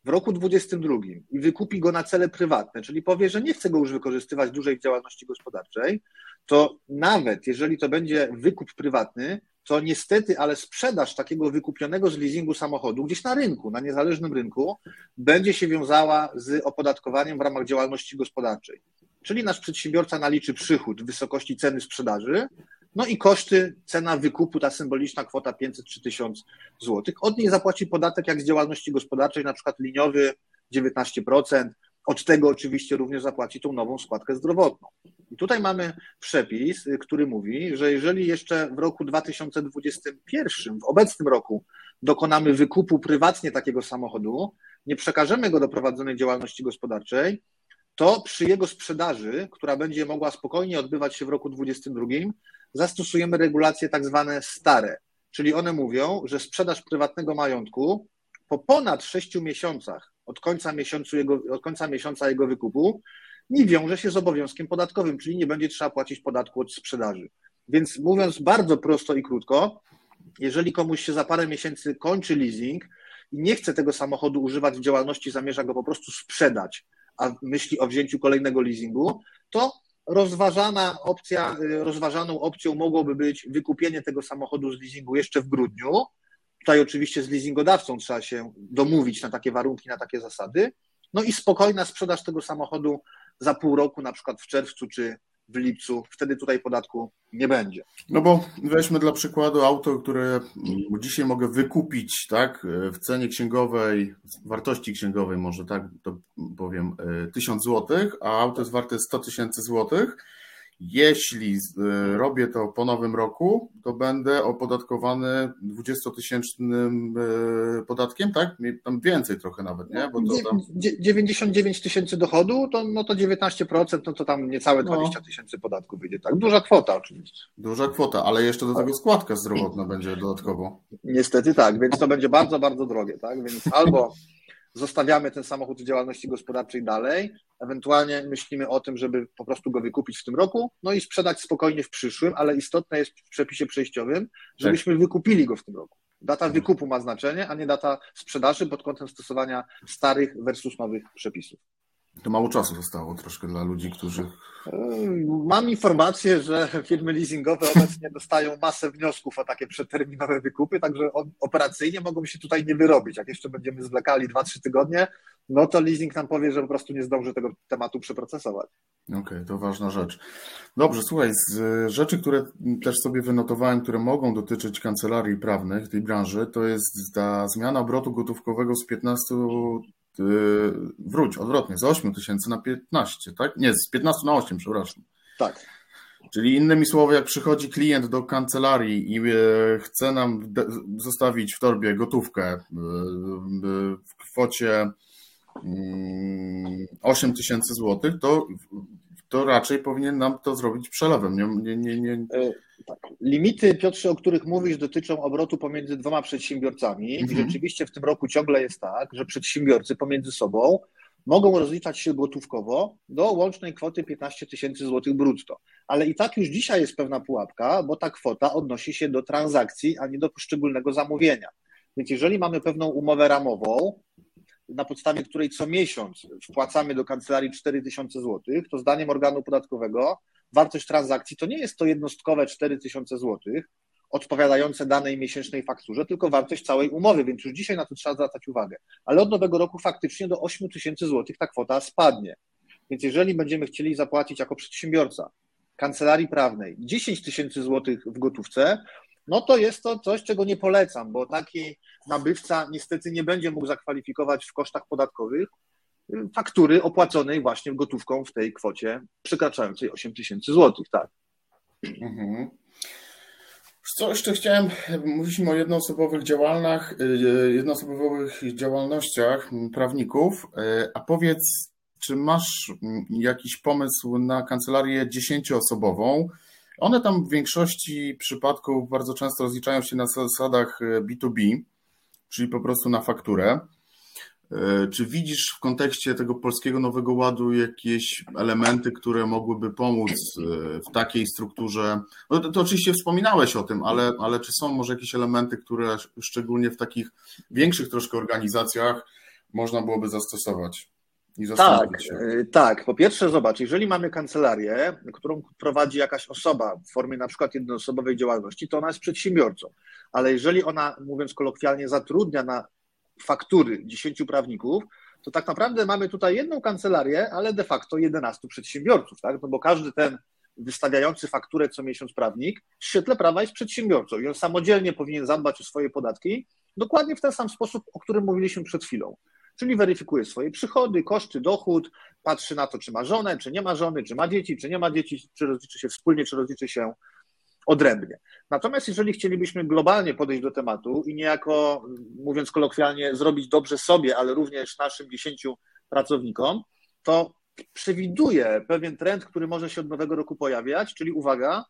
w roku 2022 i wykupi go na cele prywatne, czyli powie, że nie chce go już wykorzystywać dłużej w działalności gospodarczej, to nawet jeżeli to będzie wykup prywatny, to niestety, ale sprzedaż takiego wykupionego z leasingu samochodu gdzieś na rynku, na niezależnym rynku, będzie się wiązała z opodatkowaniem w ramach działalności gospodarczej. Czyli nasz przedsiębiorca naliczy przychód w wysokości ceny sprzedaży, no i koszty, cena wykupu, ta symboliczna kwota 500 czy 1000 zł. Od niej zapłaci podatek jak z działalności gospodarczej, na przykład liniowy 19%. Od tego oczywiście również zapłaci tą nową składkę zdrowotną. I tutaj mamy przepis, który mówi, że jeżeli jeszcze w roku 2021, w obecnym roku, dokonamy wykupu prywatnie takiego samochodu, nie przekażemy go do prowadzonej działalności gospodarczej, to przy jego sprzedaży, która będzie mogła spokojnie odbywać się w roku 2022, zastosujemy regulacje tak zwane stare, czyli one mówią, że sprzedaż prywatnego majątku po ponad 6 miesiącach od końca, miesiącu jego, od końca miesiąca jego wykupu nie wiąże się z obowiązkiem podatkowym, czyli nie będzie trzeba płacić podatku od sprzedaży. Więc mówiąc bardzo prosto i krótko, jeżeli komuś się za parę miesięcy kończy leasing i nie chce tego samochodu używać w działalności, zamierza go po prostu sprzedać, a myśli o wzięciu kolejnego leasingu, to rozważana opcja, rozważaną opcją mogłoby być wykupienie tego samochodu z leasingu jeszcze w grudniu. Tutaj oczywiście z leasingodawcą trzeba się domówić na takie warunki, na takie zasady. No i spokojna sprzedaż tego samochodu za pół roku, na przykład w czerwcu czy w lipcu, wtedy tutaj podatku nie będzie. No bo weźmy dla przykładu auto, które dzisiaj mogę wykupić tak, w cenie księgowej, wartości księgowej może tak to powiem, 1000 zł, a auto jest warte 100 tysięcy złotych jeśli e, robię to po nowym roku, to będę opodatkowany 20-tysięcznym e, podatkiem, tak? Tam więcej trochę nawet, nie? Bo to tam... 99 tysięcy dochodu, to, no to 19%, no to tam niecałe 20 no. tysięcy podatku wyjdzie, tak? Duża kwota oczywiście. Duża kwota, ale jeszcze do tego składka zdrowotna będzie dodatkowo. Niestety tak, więc to będzie bardzo, bardzo drogie, tak? Więc albo zostawiamy ten samochód w działalności gospodarczej dalej, ewentualnie myślimy o tym, żeby po prostu go wykupić w tym roku, no i sprzedać spokojnie w przyszłym, ale istotne jest w przepisie przejściowym, żebyśmy tak. wykupili go w tym roku. Data wykupu ma znaczenie, a nie data sprzedaży pod kątem stosowania starych versus nowych przepisów. To mało czasu zostało troszkę dla ludzi, którzy. Mam informację, że firmy leasingowe obecnie dostają masę wniosków o takie przeterminowe wykupy, także operacyjnie mogą się tutaj nie wyrobić. Jak jeszcze będziemy zwlekali 2-3 tygodnie, no to leasing nam powie, że po prostu nie zdąży tego tematu przeprocesować. Okej, okay, to ważna rzecz. Dobrze, słuchaj, z rzeczy, które też sobie wynotowałem, które mogą dotyczyć kancelarii prawnych tej branży, to jest ta zmiana obrotu gotówkowego z 15 Yy, wróć, odwrotnie, z 8 tysięcy na 15, tak? Nie, z 15 na 8, przepraszam. Tak. Czyli innymi słowy, jak przychodzi klient do kancelarii i e, chce nam zostawić w torbie gotówkę e, w kwocie 8 mm, tysięcy złotych, to, to raczej powinien nam to zrobić przelewem. Nie, nie, nie. E, tak. Limity, Piotrze, o których mówisz, dotyczą obrotu pomiędzy dwoma przedsiębiorcami. Mhm. I rzeczywiście w tym roku ciągle jest tak, że przedsiębiorcy pomiędzy sobą mogą rozliczać się gotówkowo do łącznej kwoty 15 tysięcy złotych brutto. Ale i tak już dzisiaj jest pewna pułapka, bo ta kwota odnosi się do transakcji, a nie do poszczególnego zamówienia. Więc jeżeli mamy pewną umowę ramową, na podstawie której co miesiąc wpłacamy do kancelarii 4000 zł, to zdaniem organu podatkowego wartość transakcji to nie jest to jednostkowe 4000 zł, odpowiadające danej miesięcznej fakturze, tylko wartość całej umowy, więc już dzisiaj na to trzeba zwracać uwagę. Ale od nowego roku faktycznie do 8 tysięcy złotych ta kwota spadnie. Więc jeżeli będziemy chcieli zapłacić jako przedsiębiorca kancelarii prawnej 10 tysięcy złotych w gotówce, no to jest to coś, czego nie polecam, bo taki nabywca niestety nie będzie mógł zakwalifikować w kosztach podatkowych faktury opłaconej właśnie gotówką w tej kwocie przekraczającej 8 tysięcy złotych, tak. Mhm. Co jeszcze chciałem, mówiliśmy o jednoosobowych działalnach, y, jednoosobowych działalnościach prawników, y, a powiedz, czy masz jakiś pomysł na kancelarię dziesięcioosobową? One tam w większości przypadków bardzo często rozliczają się na zasadach B2B, czyli po prostu na fakturę. E, czy widzisz w kontekście tego polskiego Nowego Ładu jakieś elementy, które mogłyby pomóc e, w takiej strukturze? No to, to, oczywiście wspominałeś o tym, ale, ale czy są może jakieś elementy, które szczególnie w takich większych troszkę organizacjach można byłoby zastosować? Tak, się. E, tak. Po pierwsze, zobacz, jeżeli mamy kancelarię, którą prowadzi jakaś osoba w formie na przykład jednoosobowej działalności, to ona jest przedsiębiorcą. Ale jeżeli ona, mówiąc kolokwialnie, zatrudnia na faktury 10 prawników, to tak naprawdę mamy tutaj jedną kancelarię, ale de facto 11 przedsiębiorców, tak? No bo każdy ten wystawiający fakturę co miesiąc prawnik w świetle prawa jest przedsiębiorcą i on samodzielnie powinien zadbać o swoje podatki dokładnie w ten sam sposób, o którym mówiliśmy przed chwilą. Czyli weryfikuje swoje przychody, koszty, dochód, patrzy na to, czy ma żonę, czy nie ma żony, czy ma dzieci, czy nie ma dzieci, czy rozliczy się wspólnie, czy rozliczy się odrębnie. Natomiast jeżeli chcielibyśmy globalnie podejść do tematu i niejako, mówiąc kolokwialnie, zrobić dobrze sobie, ale również naszym dziesięciu pracownikom, to przewiduje pewien trend, który może się od nowego roku pojawiać, czyli uwaga,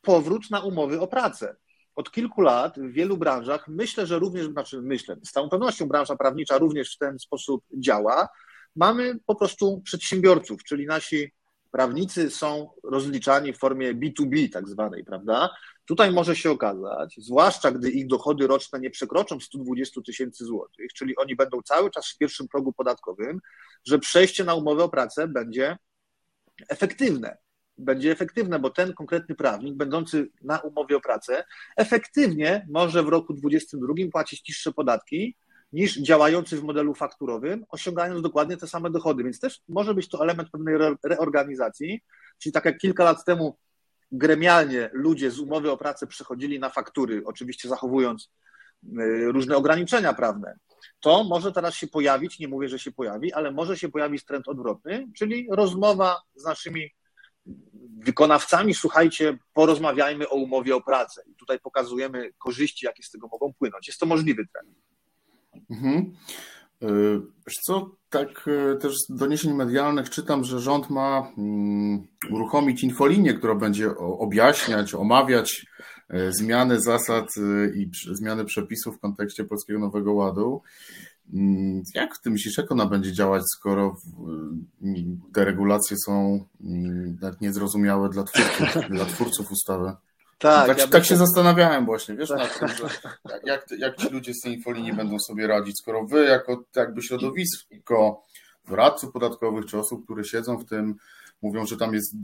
powrót na umowy o pracę. Od kilku lat w wielu branżach, myślę, że również, znaczy myślę, z całą pewnością branża prawnicza również w ten sposób działa, mamy po prostu przedsiębiorców, czyli nasi prawnicy są rozliczani w formie B2B tak zwanej, prawda? Tutaj może się okazać, zwłaszcza gdy ich dochody roczne nie przekroczą 120 tysięcy złotych, czyli oni będą cały czas w pierwszym progu podatkowym, że przejście na umowę o pracę będzie efektywne. Będzie efektywne, bo ten konkretny prawnik, będący na umowie o pracę, efektywnie może w roku 2022 płacić niższe podatki niż działający w modelu fakturowym, osiągając dokładnie te same dochody. Więc też może być to element pewnej reorganizacji, czyli tak jak kilka lat temu gremialnie ludzie z umowy o pracę przechodzili na faktury, oczywiście zachowując y, różne ograniczenia prawne, to może teraz się pojawić, nie mówię, że się pojawi, ale może się pojawić trend odwrotny, czyli rozmowa z naszymi wykonawcami, słuchajcie, porozmawiajmy o umowie o pracę. I tutaj pokazujemy korzyści, jakie z tego mogą płynąć. Jest to możliwy trend. Mhm. E, wiesz co, tak e, też z doniesień medialnych czytam, że rząd ma mm, uruchomić infolinię, która będzie objaśniać, omawiać e, zmiany zasad i zmiany przepisów w kontekście Polskiego Nowego Ładu. Mm, jak ty myślisz, jak ona będzie działać, skoro te regulacje są tak niezrozumiałe dla twórców, dla twórców ustawy? Tak, tak, ja tak się zastanawiałem właśnie, wiesz, na tym, że jak, jak ci ludzie z tej infolinii będą sobie radzić, skoro wy jako jakby środowisko doradców podatkowych czy osób, które siedzą w tym, mówią, że tam jest,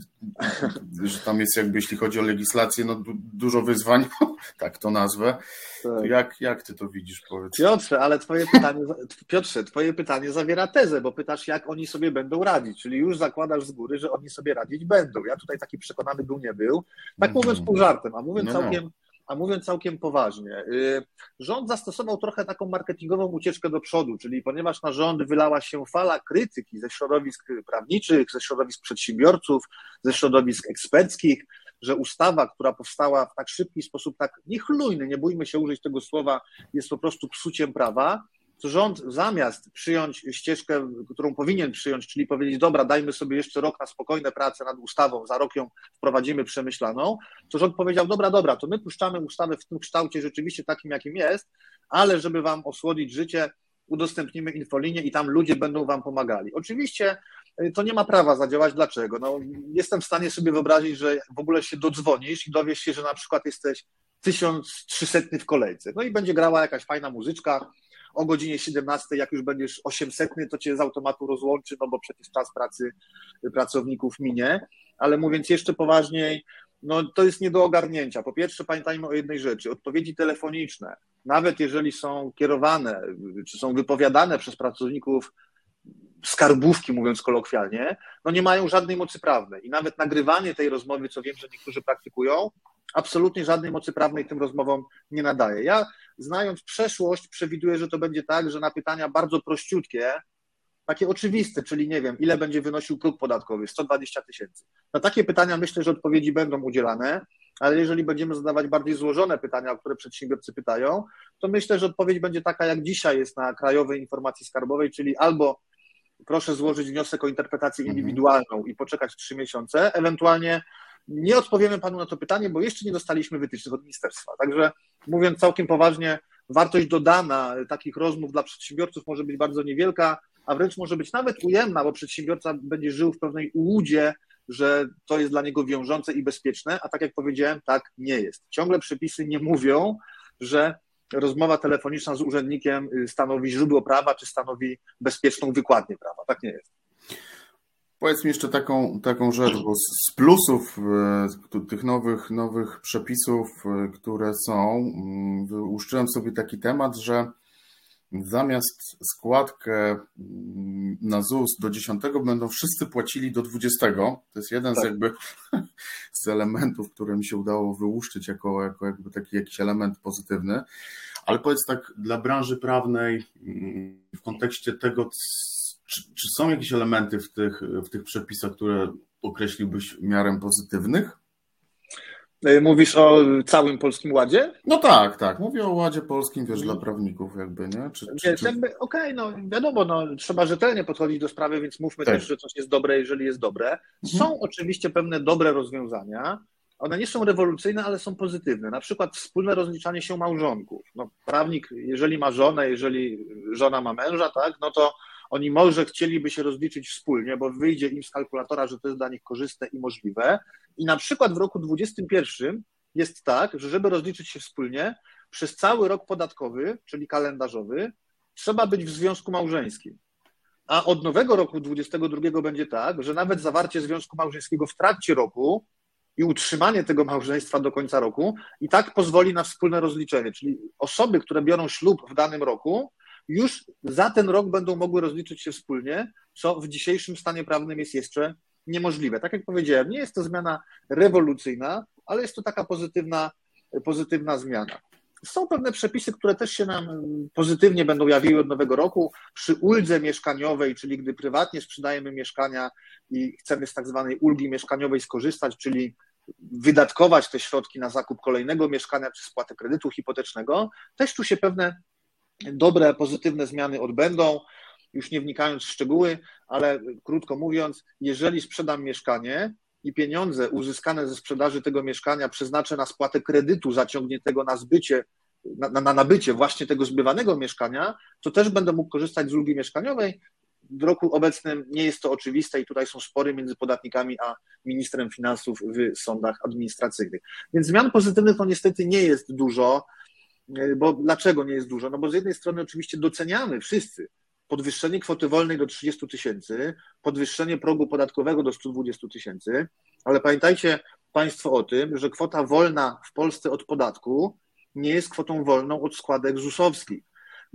że tam jest jakby, jeśli chodzi o legislację, no du dużo wyzwań, tak to nazwę. Tak. Jak, jak ty to widzisz, powiedz? Piotrze, ale twoje pytanie, Piotrze, twoje pytanie zawiera tezę, bo pytasz, jak oni sobie będą radzić, czyli już zakładasz z góry, że oni sobie radzić będą. Ja tutaj taki przekonany był, nie był. Tak mówiąc pół żartem, a mówiąc no, no. całkiem a mówiąc całkiem poważnie, y, rząd zastosował trochę taką marketingową ucieczkę do przodu, czyli ponieważ na rząd wylała się fala krytyki ze środowisk prawniczych, ze środowisk przedsiębiorców, ze środowisk eksperckich, że ustawa, która powstała w tak szybki sposób, tak niechlujny, nie bójmy się użyć tego słowa, jest po prostu psuciem prawa, rząd zamiast przyjąć ścieżkę, którą powinien przyjąć, czyli powiedzieć, dobra, dajmy sobie jeszcze rok na spokojne prace nad ustawą, za rok ją wprowadzimy przemyślaną, to rząd powiedział, dobra, dobra, to my puszczamy ustawę w tym kształcie rzeczywiście takim, jakim jest, ale żeby wam osłodzić życie, udostępnimy infolinię i tam ludzie będą wam pomagali. Oczywiście y, to nie ma prawa zadziałać. Dlaczego? No, jestem w stanie sobie wyobrazić, że w ogóle się dodzwonisz i dowiesz się, że na przykład jesteś 1300 w kolejce. No i będzie grała jakaś fajna muzyczka, o godzinie 17, jak już będziesz 800, to cię z automatu rozłączy, no bo przecież czas pracy pracowników minie. Ale mówiąc jeszcze poważniej, no to jest nie do ogarnięcia. Po pierwsze, pamiętajmy o jednej rzeczy: odpowiedzi telefoniczne, nawet jeżeli są kierowane czy są wypowiadane przez pracowników skarbówki, mówiąc kolokwialnie, no nie mają żadnej mocy prawnej. I nawet nagrywanie tej rozmowy, co wiem, że niektórzy praktykują, absolutnie żadnej mocy prawnej tym rozmowom nie nadaje. Ja, znając przeszłość, przewiduję, że to będzie tak, że na pytania bardzo prościutkie, takie oczywiste, czyli nie wiem, ile będzie wynosił próg podatkowy, 120 tysięcy. Na takie pytania myślę, że odpowiedzi będą udzielane, ale jeżeli będziemy zadawać bardziej złożone pytania, o które przedsiębiorcy pytają, to myślę, że odpowiedź będzie taka, jak dzisiaj jest na Krajowej Informacji Skarbowej, czyli albo proszę złożyć wniosek o interpretację mhm. indywidualną i poczekać trzy miesiące, ewentualnie nie odpowiemy panu na to pytanie, bo jeszcze nie dostaliśmy wytycznych od ministerstwa. Także mówiąc całkiem poważnie, wartość dodana takich rozmów dla przedsiębiorców może być bardzo niewielka, a wręcz może być nawet ujemna, bo przedsiębiorca będzie żył w pewnej ułudzie, że to jest dla niego wiążące i bezpieczne, a tak jak powiedziałem, tak nie jest. Ciągle przepisy nie mówią, że rozmowa telefoniczna z urzędnikiem stanowi źródło prawa, czy stanowi bezpieczną wykładnię prawa. Tak nie jest. Powiedz mi jeszcze taką, taką rzecz, bo z plusów e, tych nowych, nowych przepisów, e, które są, mm, uszczyłem sobie taki temat, że zamiast składkę mm, na ZUS do 10 będą wszyscy płacili do 20. To jest jeden tak. z jakby z elementów, które mi się udało wyłuszczyć jako, jako jakby taki jakiś element pozytywny. Ale powiedz tak dla branży prawnej mm, w kontekście tego, czy, czy są jakieś elementy w tych, w tych przepisach, które określiłbyś miarem pozytywnych? E, mówisz o całym Polskim Ładzie? No tak, tak. Mówię o Ładzie Polskim, wiesz, dla prawników jakby, nie? Czy, czy, czy... Okej, okay, no wiadomo, no, trzeba rzetelnie podchodzić do sprawy, więc mówmy tak. też, że coś jest dobre, jeżeli jest dobre. Mhm. Są oczywiście pewne dobre rozwiązania, one nie są rewolucyjne, ale są pozytywne. Na przykład wspólne rozliczanie się małżonków. No, prawnik, jeżeli ma żonę, jeżeli żona ma męża, tak, no to oni może chcieliby się rozliczyć wspólnie, bo wyjdzie im z kalkulatora, że to jest dla nich korzystne i możliwe. I na przykład w roku 2021 jest tak, że żeby rozliczyć się wspólnie, przez cały rok podatkowy, czyli kalendarzowy, trzeba być w związku małżeńskim. A od nowego roku 2022 będzie tak, że nawet zawarcie związku małżeńskiego w trakcie roku i utrzymanie tego małżeństwa do końca roku i tak pozwoli na wspólne rozliczenie. Czyli osoby, które biorą ślub w danym roku, już za ten rok będą mogły rozliczyć się wspólnie, co w dzisiejszym stanie prawnym jest jeszcze niemożliwe. Tak jak powiedziałem, nie jest to zmiana rewolucyjna, ale jest to taka pozytywna, pozytywna zmiana. Są pewne przepisy, które też się nam pozytywnie będą jawiły od nowego roku. Przy uldze mieszkaniowej, czyli gdy prywatnie sprzedajemy mieszkania i chcemy z tak zwanej ulgi mieszkaniowej skorzystać, czyli wydatkować te środki na zakup kolejnego mieszkania czy spłatę kredytu hipotecznego, też tu się pewne dobre, pozytywne zmiany odbędą. Już nie wnikając w szczegóły, ale krótko mówiąc, jeżeli sprzedam mieszkanie i pieniądze uzyskane ze sprzedaży tego mieszkania przeznaczę na spłatę kredytu zaciągniętego na zbycie na, na nabycie właśnie tego zbywanego mieszkania, to też będę mógł korzystać z ulgi mieszkaniowej. W roku obecnym nie jest to oczywiste i tutaj są spory między podatnikami a ministrem finansów w sądach administracyjnych. Więc zmian pozytywnych to niestety nie jest dużo, bo dlaczego nie jest dużo? No bo z jednej strony oczywiście doceniamy wszyscy podwyższenie kwoty wolnej do 30 tysięcy, podwyższenie progu podatkowego do 120 tysięcy, ale pamiętajcie Państwo o tym, że kwota wolna w Polsce od podatku nie jest kwotą wolną od składek ZUS-owskich.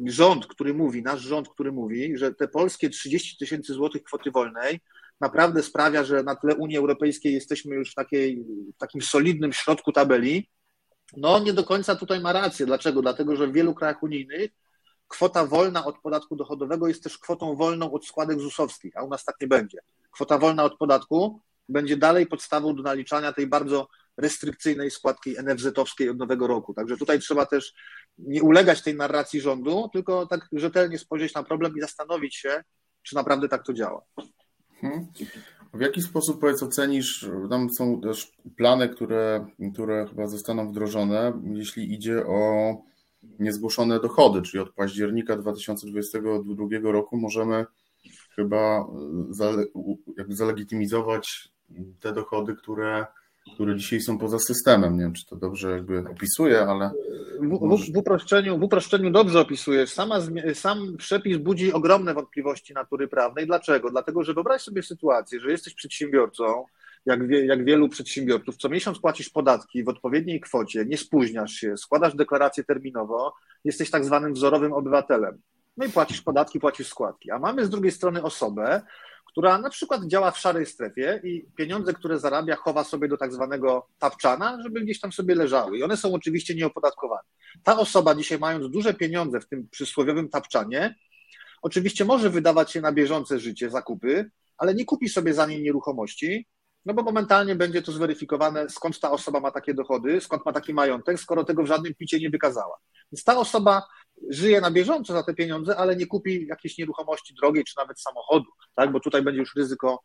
Rząd, który mówi, nasz rząd, który mówi, że te polskie 30 tysięcy złotych kwoty wolnej naprawdę sprawia, że na tle Unii Europejskiej jesteśmy już w, takiej, w takim solidnym środku tabeli, no nie do końca tutaj ma rację. Dlaczego? Dlatego, że w wielu krajach unijnych kwota wolna od podatku dochodowego jest też kwotą wolną od składek ZUS-owskich, a u nas tak nie będzie. Kwota wolna od podatku będzie dalej podstawą do naliczania tej bardzo restrykcyjnej składki NFZ-owskiej od nowego roku. Także tutaj trzeba też nie ulegać tej narracji rządu, tylko tak rzetelnie spojrzeć na problem i zastanowić się, czy naprawdę tak to działa. Hmm. W jaki sposób, powiedz, ocenisz, tam są też plany, które, które chyba zostaną wdrożone, jeśli idzie o niezgłoszone dochody, czyli od października 2022 roku możemy chyba zalegitymizować te dochody, które, które dzisiaj są poza systemem. Nie wiem, czy to dobrze jakby opisuję, ale. W, w, w, uproszczeniu, w uproszczeniu dobrze opisujesz. Sama, sam przepis budzi ogromne wątpliwości natury prawnej. Dlaczego? Dlatego, że wyobraź sobie sytuację, że jesteś przedsiębiorcą, jak, wie, jak wielu przedsiębiorców, co miesiąc płacisz podatki w odpowiedniej kwocie, nie spóźniasz się, składasz deklarację terminowo, jesteś tak zwanym wzorowym obywatelem. No i płacisz podatki, płacisz składki. A mamy z drugiej strony osobę, która na przykład działa w szarej strefie i pieniądze, które zarabia, chowa sobie do tak zwanego tapczana, żeby gdzieś tam sobie leżały. I one są oczywiście nieopodatkowane. Ta osoba dzisiaj, mając duże pieniądze w tym przysłowiowym tapczanie, oczywiście może wydawać się na bieżące życie, zakupy, ale nie kupi sobie za nie nieruchomości, no bo momentalnie będzie to zweryfikowane, skąd ta osoba ma takie dochody, skąd ma taki majątek, skoro tego w żadnym picie nie wykazała. Więc ta osoba żyje na bieżąco za te pieniądze, ale nie kupi jakiejś nieruchomości drogiej, czy nawet samochodu, tak? bo tutaj będzie już ryzyko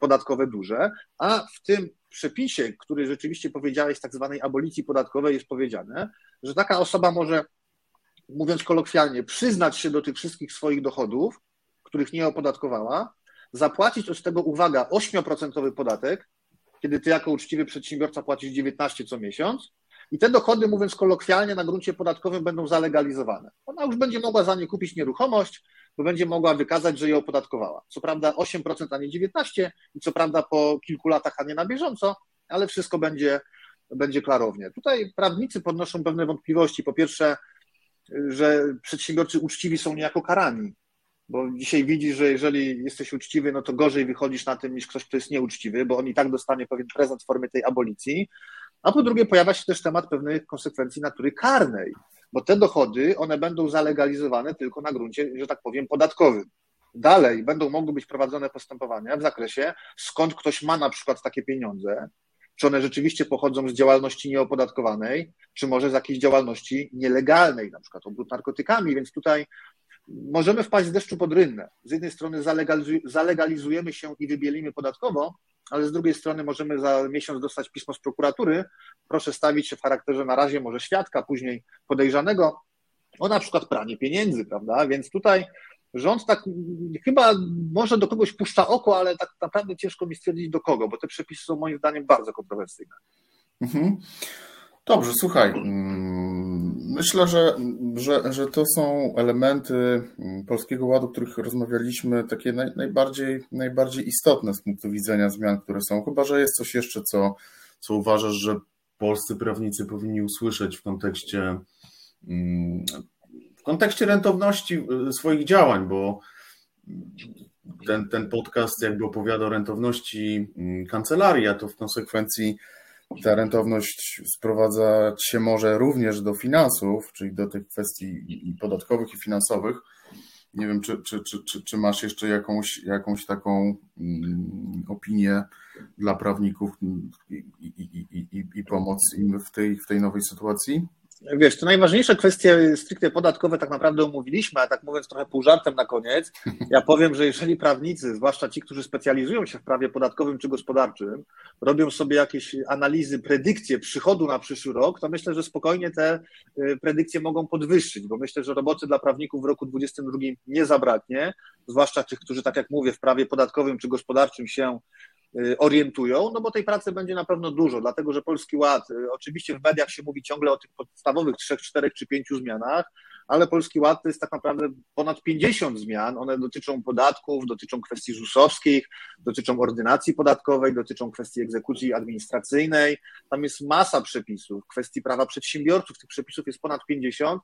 podatkowe duże, a w tym przepisie, który rzeczywiście powiedziałeś, tak zwanej abolicji podatkowej, jest powiedziane, że taka osoba może, mówiąc kolokwialnie, przyznać się do tych wszystkich swoich dochodów, których nie opodatkowała, zapłacić od tego, uwaga, 8% podatek, kiedy ty jako uczciwy przedsiębiorca płacisz 19 co miesiąc, i te dochody, mówiąc kolokwialnie, na gruncie podatkowym będą zalegalizowane. Ona już będzie mogła za nie kupić nieruchomość, bo będzie mogła wykazać, że je opodatkowała. Co prawda 8%, a nie 19%, i co prawda po kilku latach, a nie na bieżąco, ale wszystko będzie, będzie klarownie. Tutaj prawnicy podnoszą pewne wątpliwości. Po pierwsze, że przedsiębiorcy uczciwi są niejako karani bo dzisiaj widzisz, że jeżeli jesteś uczciwy, no to gorzej wychodzisz na tym niż ktoś, kto jest nieuczciwy, bo on i tak dostanie pewien prezent w formie tej abolicji. A po drugie, pojawia się też temat pewnych konsekwencji natury karnej, bo te dochody, one będą zalegalizowane tylko na gruncie, że tak powiem, podatkowym. Dalej będą mogły być prowadzone postępowania w zakresie, skąd ktoś ma na przykład takie pieniądze, czy one rzeczywiście pochodzą z działalności nieopodatkowanej, czy może z jakiejś działalności nielegalnej, na przykład obrót narkotykami, więc tutaj możemy wpaść z deszczu pod rynnę. Z jednej strony zalegalizujemy się i wybielimy podatkowo, ale z drugiej strony możemy za miesiąc dostać pismo z prokuratury, proszę stawić się w charakterze na razie może świadka, później podejrzanego o na przykład pranie pieniędzy, prawda? Więc tutaj rząd tak chyba może do kogoś puszcza oko, ale tak naprawdę ciężko mi stwierdzić do kogo, bo te przepisy są moim zdaniem bardzo kontrowersyjne. Mhm. Dobrze, słuchaj. Mm, myślę, że, że, że to są elementy mm, Polskiego Ładu, o których rozmawialiśmy, takie naj, najbardziej, najbardziej istotne z punktu widzenia zmian, które są. Chyba, że jest coś jeszcze, co, co uważasz, że polscy prawnicy powinni usłyszeć w kontekście, mm, w kontekście rentowności y, swoich działań, bo ten, ten podcast jakby opowiada o rentowności kancelarii, a to w konsekwencji ta rentowność sprowadzać się może również do finansów, czyli do tych kwestii podatkowych i finansowych. Nie wiem, czy, czy, czy, czy, masz jeszcze jakąś, jakąś taką mm, opinię dla prawników i, i, i, i, i pomoc im w tej, w tej nowej sytuacji? Wiesz, to najważniejsze kwestie stricte podatkowe tak naprawdę omówiliśmy, a tak mówiąc trochę pół żartem na koniec, ja powiem, że jeżeli prawnicy, zwłaszcza ci, którzy specjalizują się w prawie podatkowym czy gospodarczym, robią sobie jakieś analizy, predykcje przychodu na przyszły rok, to myślę, że spokojnie te y, predykcje mogą podwyższyć, bo myślę, że roboty dla prawników w roku 2022 nie zabraknie, zwłaszcza tych, którzy, tak jak mówię, w prawie podatkowym czy gospodarczym się orientują, no bo tej pracy będzie na pewno dużo, dlatego że Polski Ład, y, oczywiście w mediach się mówi ciągle o tych podstawowych trzech, czterech czy pięciu zmianach, ale Polski Ład to jest tak naprawdę ponad 50 zmian. One dotyczą podatków, dotyczą kwestii ZUS-owskich, dotyczą ordynacji podatkowej, dotyczą kwestii egzekucji administracyjnej. Tam jest masa przepisów, kwestii prawa przedsiębiorców. Tych przepisów jest ponad 50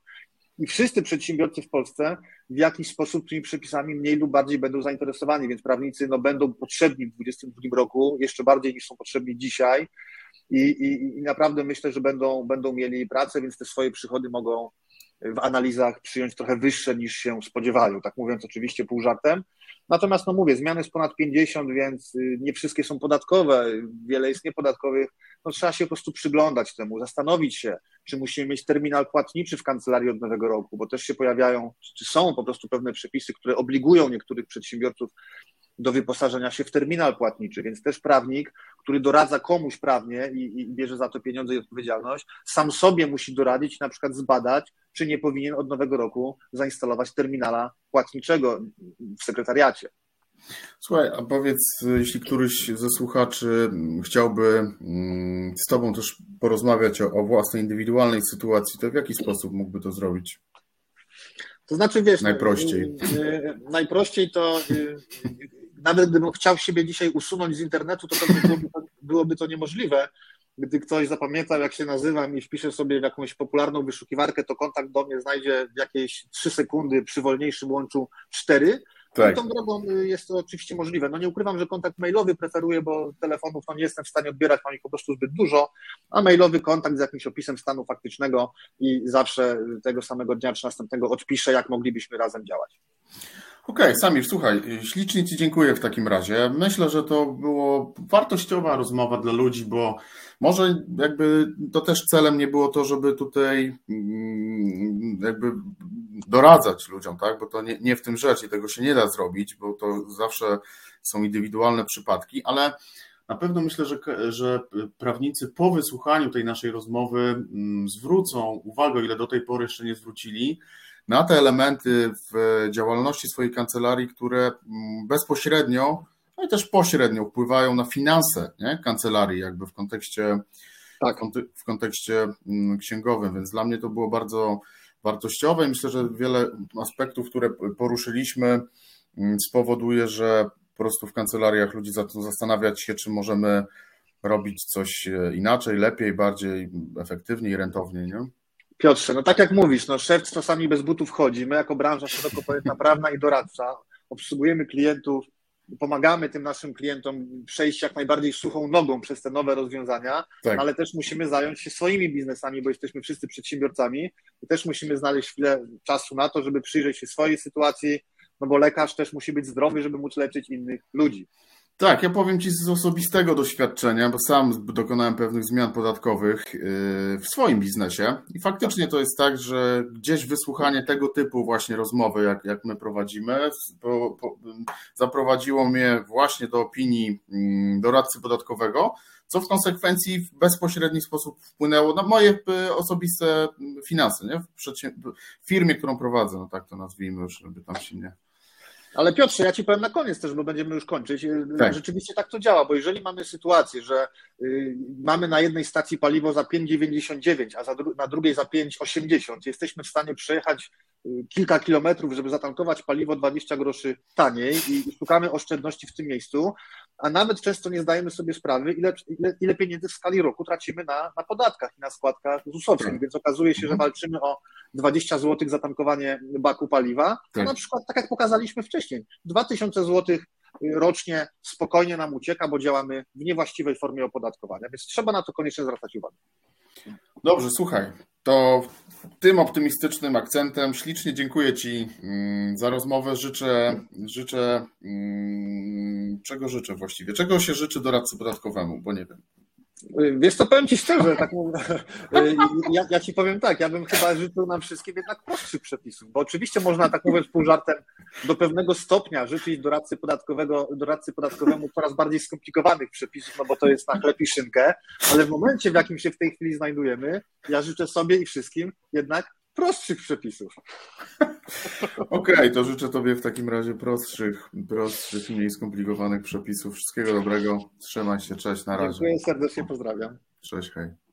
i wszyscy przedsiębiorcy w Polsce w jakiś sposób tymi przepisami mniej lub bardziej będą zainteresowani, więc prawnicy no, będą potrzebni w 2022 roku jeszcze bardziej niż są potrzebni dzisiaj. I, i, i naprawdę myślę, że będą, będą mieli pracę, więc te swoje przychody mogą w analizach przyjąć trochę wyższe niż się spodziewają, tak mówiąc oczywiście pół żartem. Natomiast no mówię, zmiany jest ponad 50, więc y, nie wszystkie są podatkowe, wiele jest niepodatkowych. No trzeba się po prostu przyglądać temu, zastanowić się, czy musimy mieć terminal płatniczy w kancelarii od nowego roku, bo też się pojawiają, czy są po prostu pewne przepisy, które obligują niektórych przedsiębiorców do wyposażenia się w terminal płatniczy, więc też prawnik, który doradza komuś prawnie i, i, bierze za to pieniądze i odpowiedzialność, sam sobie musi doradzić, na przykład zbadać, czy nie powinien od nowego roku zainstalować terminala płatniczego w sekretariacie. Słuchaj, a powiedz, jeśli któryś ze słuchaczy chciałby mm, z Tobą też porozmawiać o, o własnej indywidualnej sytuacji, to w jaki sposób mógłby to zrobić? To znaczy, wiesz, najprościej. Y, y, najprościej to y, nawet gdybym chciał siebie dzisiaj usunąć z internetu, to pewnie byłoby to, byłoby to niemożliwe. Gdy ktoś zapamiętał, jak się nazywam i wpisze sobie w jakąś popularną wyszukiwarkę, to kontakt do mnie znajdzie w jakieś 3 sekundy, przy wolniejszym łączu 4. Tak. tą drogą jest to oczywiście możliwe. No nie ukrywam, że kontakt mailowy preferuję, bo telefonów no nie jestem w stanie odbierać, mam ich po prostu zbyt dużo, a mailowy kontakt z jakimś opisem stanu faktycznego i zawsze tego samego dnia czy następnego odpiszę, jak moglibyśmy razem działać. Okej, okay, Samir, słuchaj, ślicznie Ci dziękuję w takim razie. Myślę, że to było wartościowa rozmowa dla ludzi, bo może jakby to też celem nie było to, żeby tutaj mm, jakby doradzać ludziom, tak? Bo to nie, nie w tym rzecz i tego się nie da zrobić, bo to zawsze są indywidualne przypadki, ale na pewno myślę, że, że prawnicy po wysłuchaniu tej naszej rozmowy mm, zwrócą uwagę, ile do tej pory jeszcze nie zwrócili, na te elementy w działalności swojej kancelarii, które mm, bezpośrednio, no i też pośrednio wpływają na finanse nie? kancelarii, jakby w kontekście, tak. w kontekście mm, księgowym, więc dla mnie to było bardzo wartościowe i myślę, że wiele aspektów, które poruszyliśmy, mm, spowoduje, że po prostu w kancelariach ludzi zaczną zastanawiać się, czy możemy robić coś e, inaczej, lepiej, bardziej efektywniej, rentowniej. Nie? Piotrze, no tak jak mówisz, no szef czasami bez butów chodzi. My jako branża szeroko pojęta prawna i doradcza obsługujemy klientów, pomagamy tym naszym klientom przejść jak najbardziej suchą nogą przez te nowe rozwiązania, tak. ale też musimy zająć się swoimi biznesami, bo jesteśmy wszyscy przedsiębiorcami i też musimy znaleźć chwilę czasu na to, żeby przyjrzeć się swojej sytuacji, no bo lekarz też musi być zdrowy, żeby móc leczyć innych ludzi. Tak, ja powiem Ci z osobistego doświadczenia, bo sam dokonałem pewnych zmian podatkowych yy, w swoim biznesie i faktycznie to jest tak, że gdzieś wysłuchanie tego typu właśnie rozmowy, jak, jak my prowadzimy, zaprowadziło mnie właśnie do opinii mm, doradcy podatkowego, co w konsekwencji w bezpośredni sposób wpłynęło na moje y, osobiste finanse, nie? W, firmie, którą prowadzę, no tak to nazwijmy, żeby tam się nie ale Piotrze, ja ci powiem na koniec też, bo będziemy już kończyć. Tak. Rzeczywiście tak to działa, bo jeżeli mamy sytuację, że y, mamy na jednej stacji paliwo za 5,99, a dru na drugiej za 5,80, jesteśmy w stanie przejechać y, kilka kilometrów, żeby zatankować paliwo 20 groszy taniej i szukamy oszczędności w tym miejscu, a nawet często nie zdajemy sobie sprawy, ile, ile, ile pieniędzy w skali roku tracimy na, na podatkach i na składkach ZUS-owskich, tak. więc okazuje się, że mhm. walczymy o 20 zł za tankowanie baku paliwa, tak. na przykład tak jak pokazaliśmy wcześniej, 2000 zł rocznie spokojnie nam ucieka, bo działamy w niewłaściwej formie opodatkowania, więc trzeba na to koniecznie zwracać uwagę. Dobrze, słuchaj, to tym optymistycznym akcentem ślicznie dziękuję Ci mm, za rozmowę. Życzę, życzę, mm, czego życzę właściwie? Czego się życzy doradcy podatkowemu, bo nie wiem. Wiesz co, powiem Ci szczerze, tak, ja, ja, Ci powiem tak, ja bym chyba życzył nam wszystkim jednak prostszych przepisów, bo oczywiście można, tak mówiąc pół żartem, do pewnego stopnia życzyć doradcy, podatkowego, doradcy podatkowemu coraz bardziej skomplikowanych przepisów, no bo to jest na chleb i szynkę, ale w momencie, w jakim się w tej chwili znajdujemy, ja życzę sobie i wszystkim jednak prostszych przepisów. Okej, okay, to życzę Tobie w takim razie prostszych, prostszych, mniej skomplikowanych przepisów. Wszystkiego dobrego. Trzymaj się, cześć, na razie. Dziękuję serdecznie, pozdrawiam. Cześć, hej.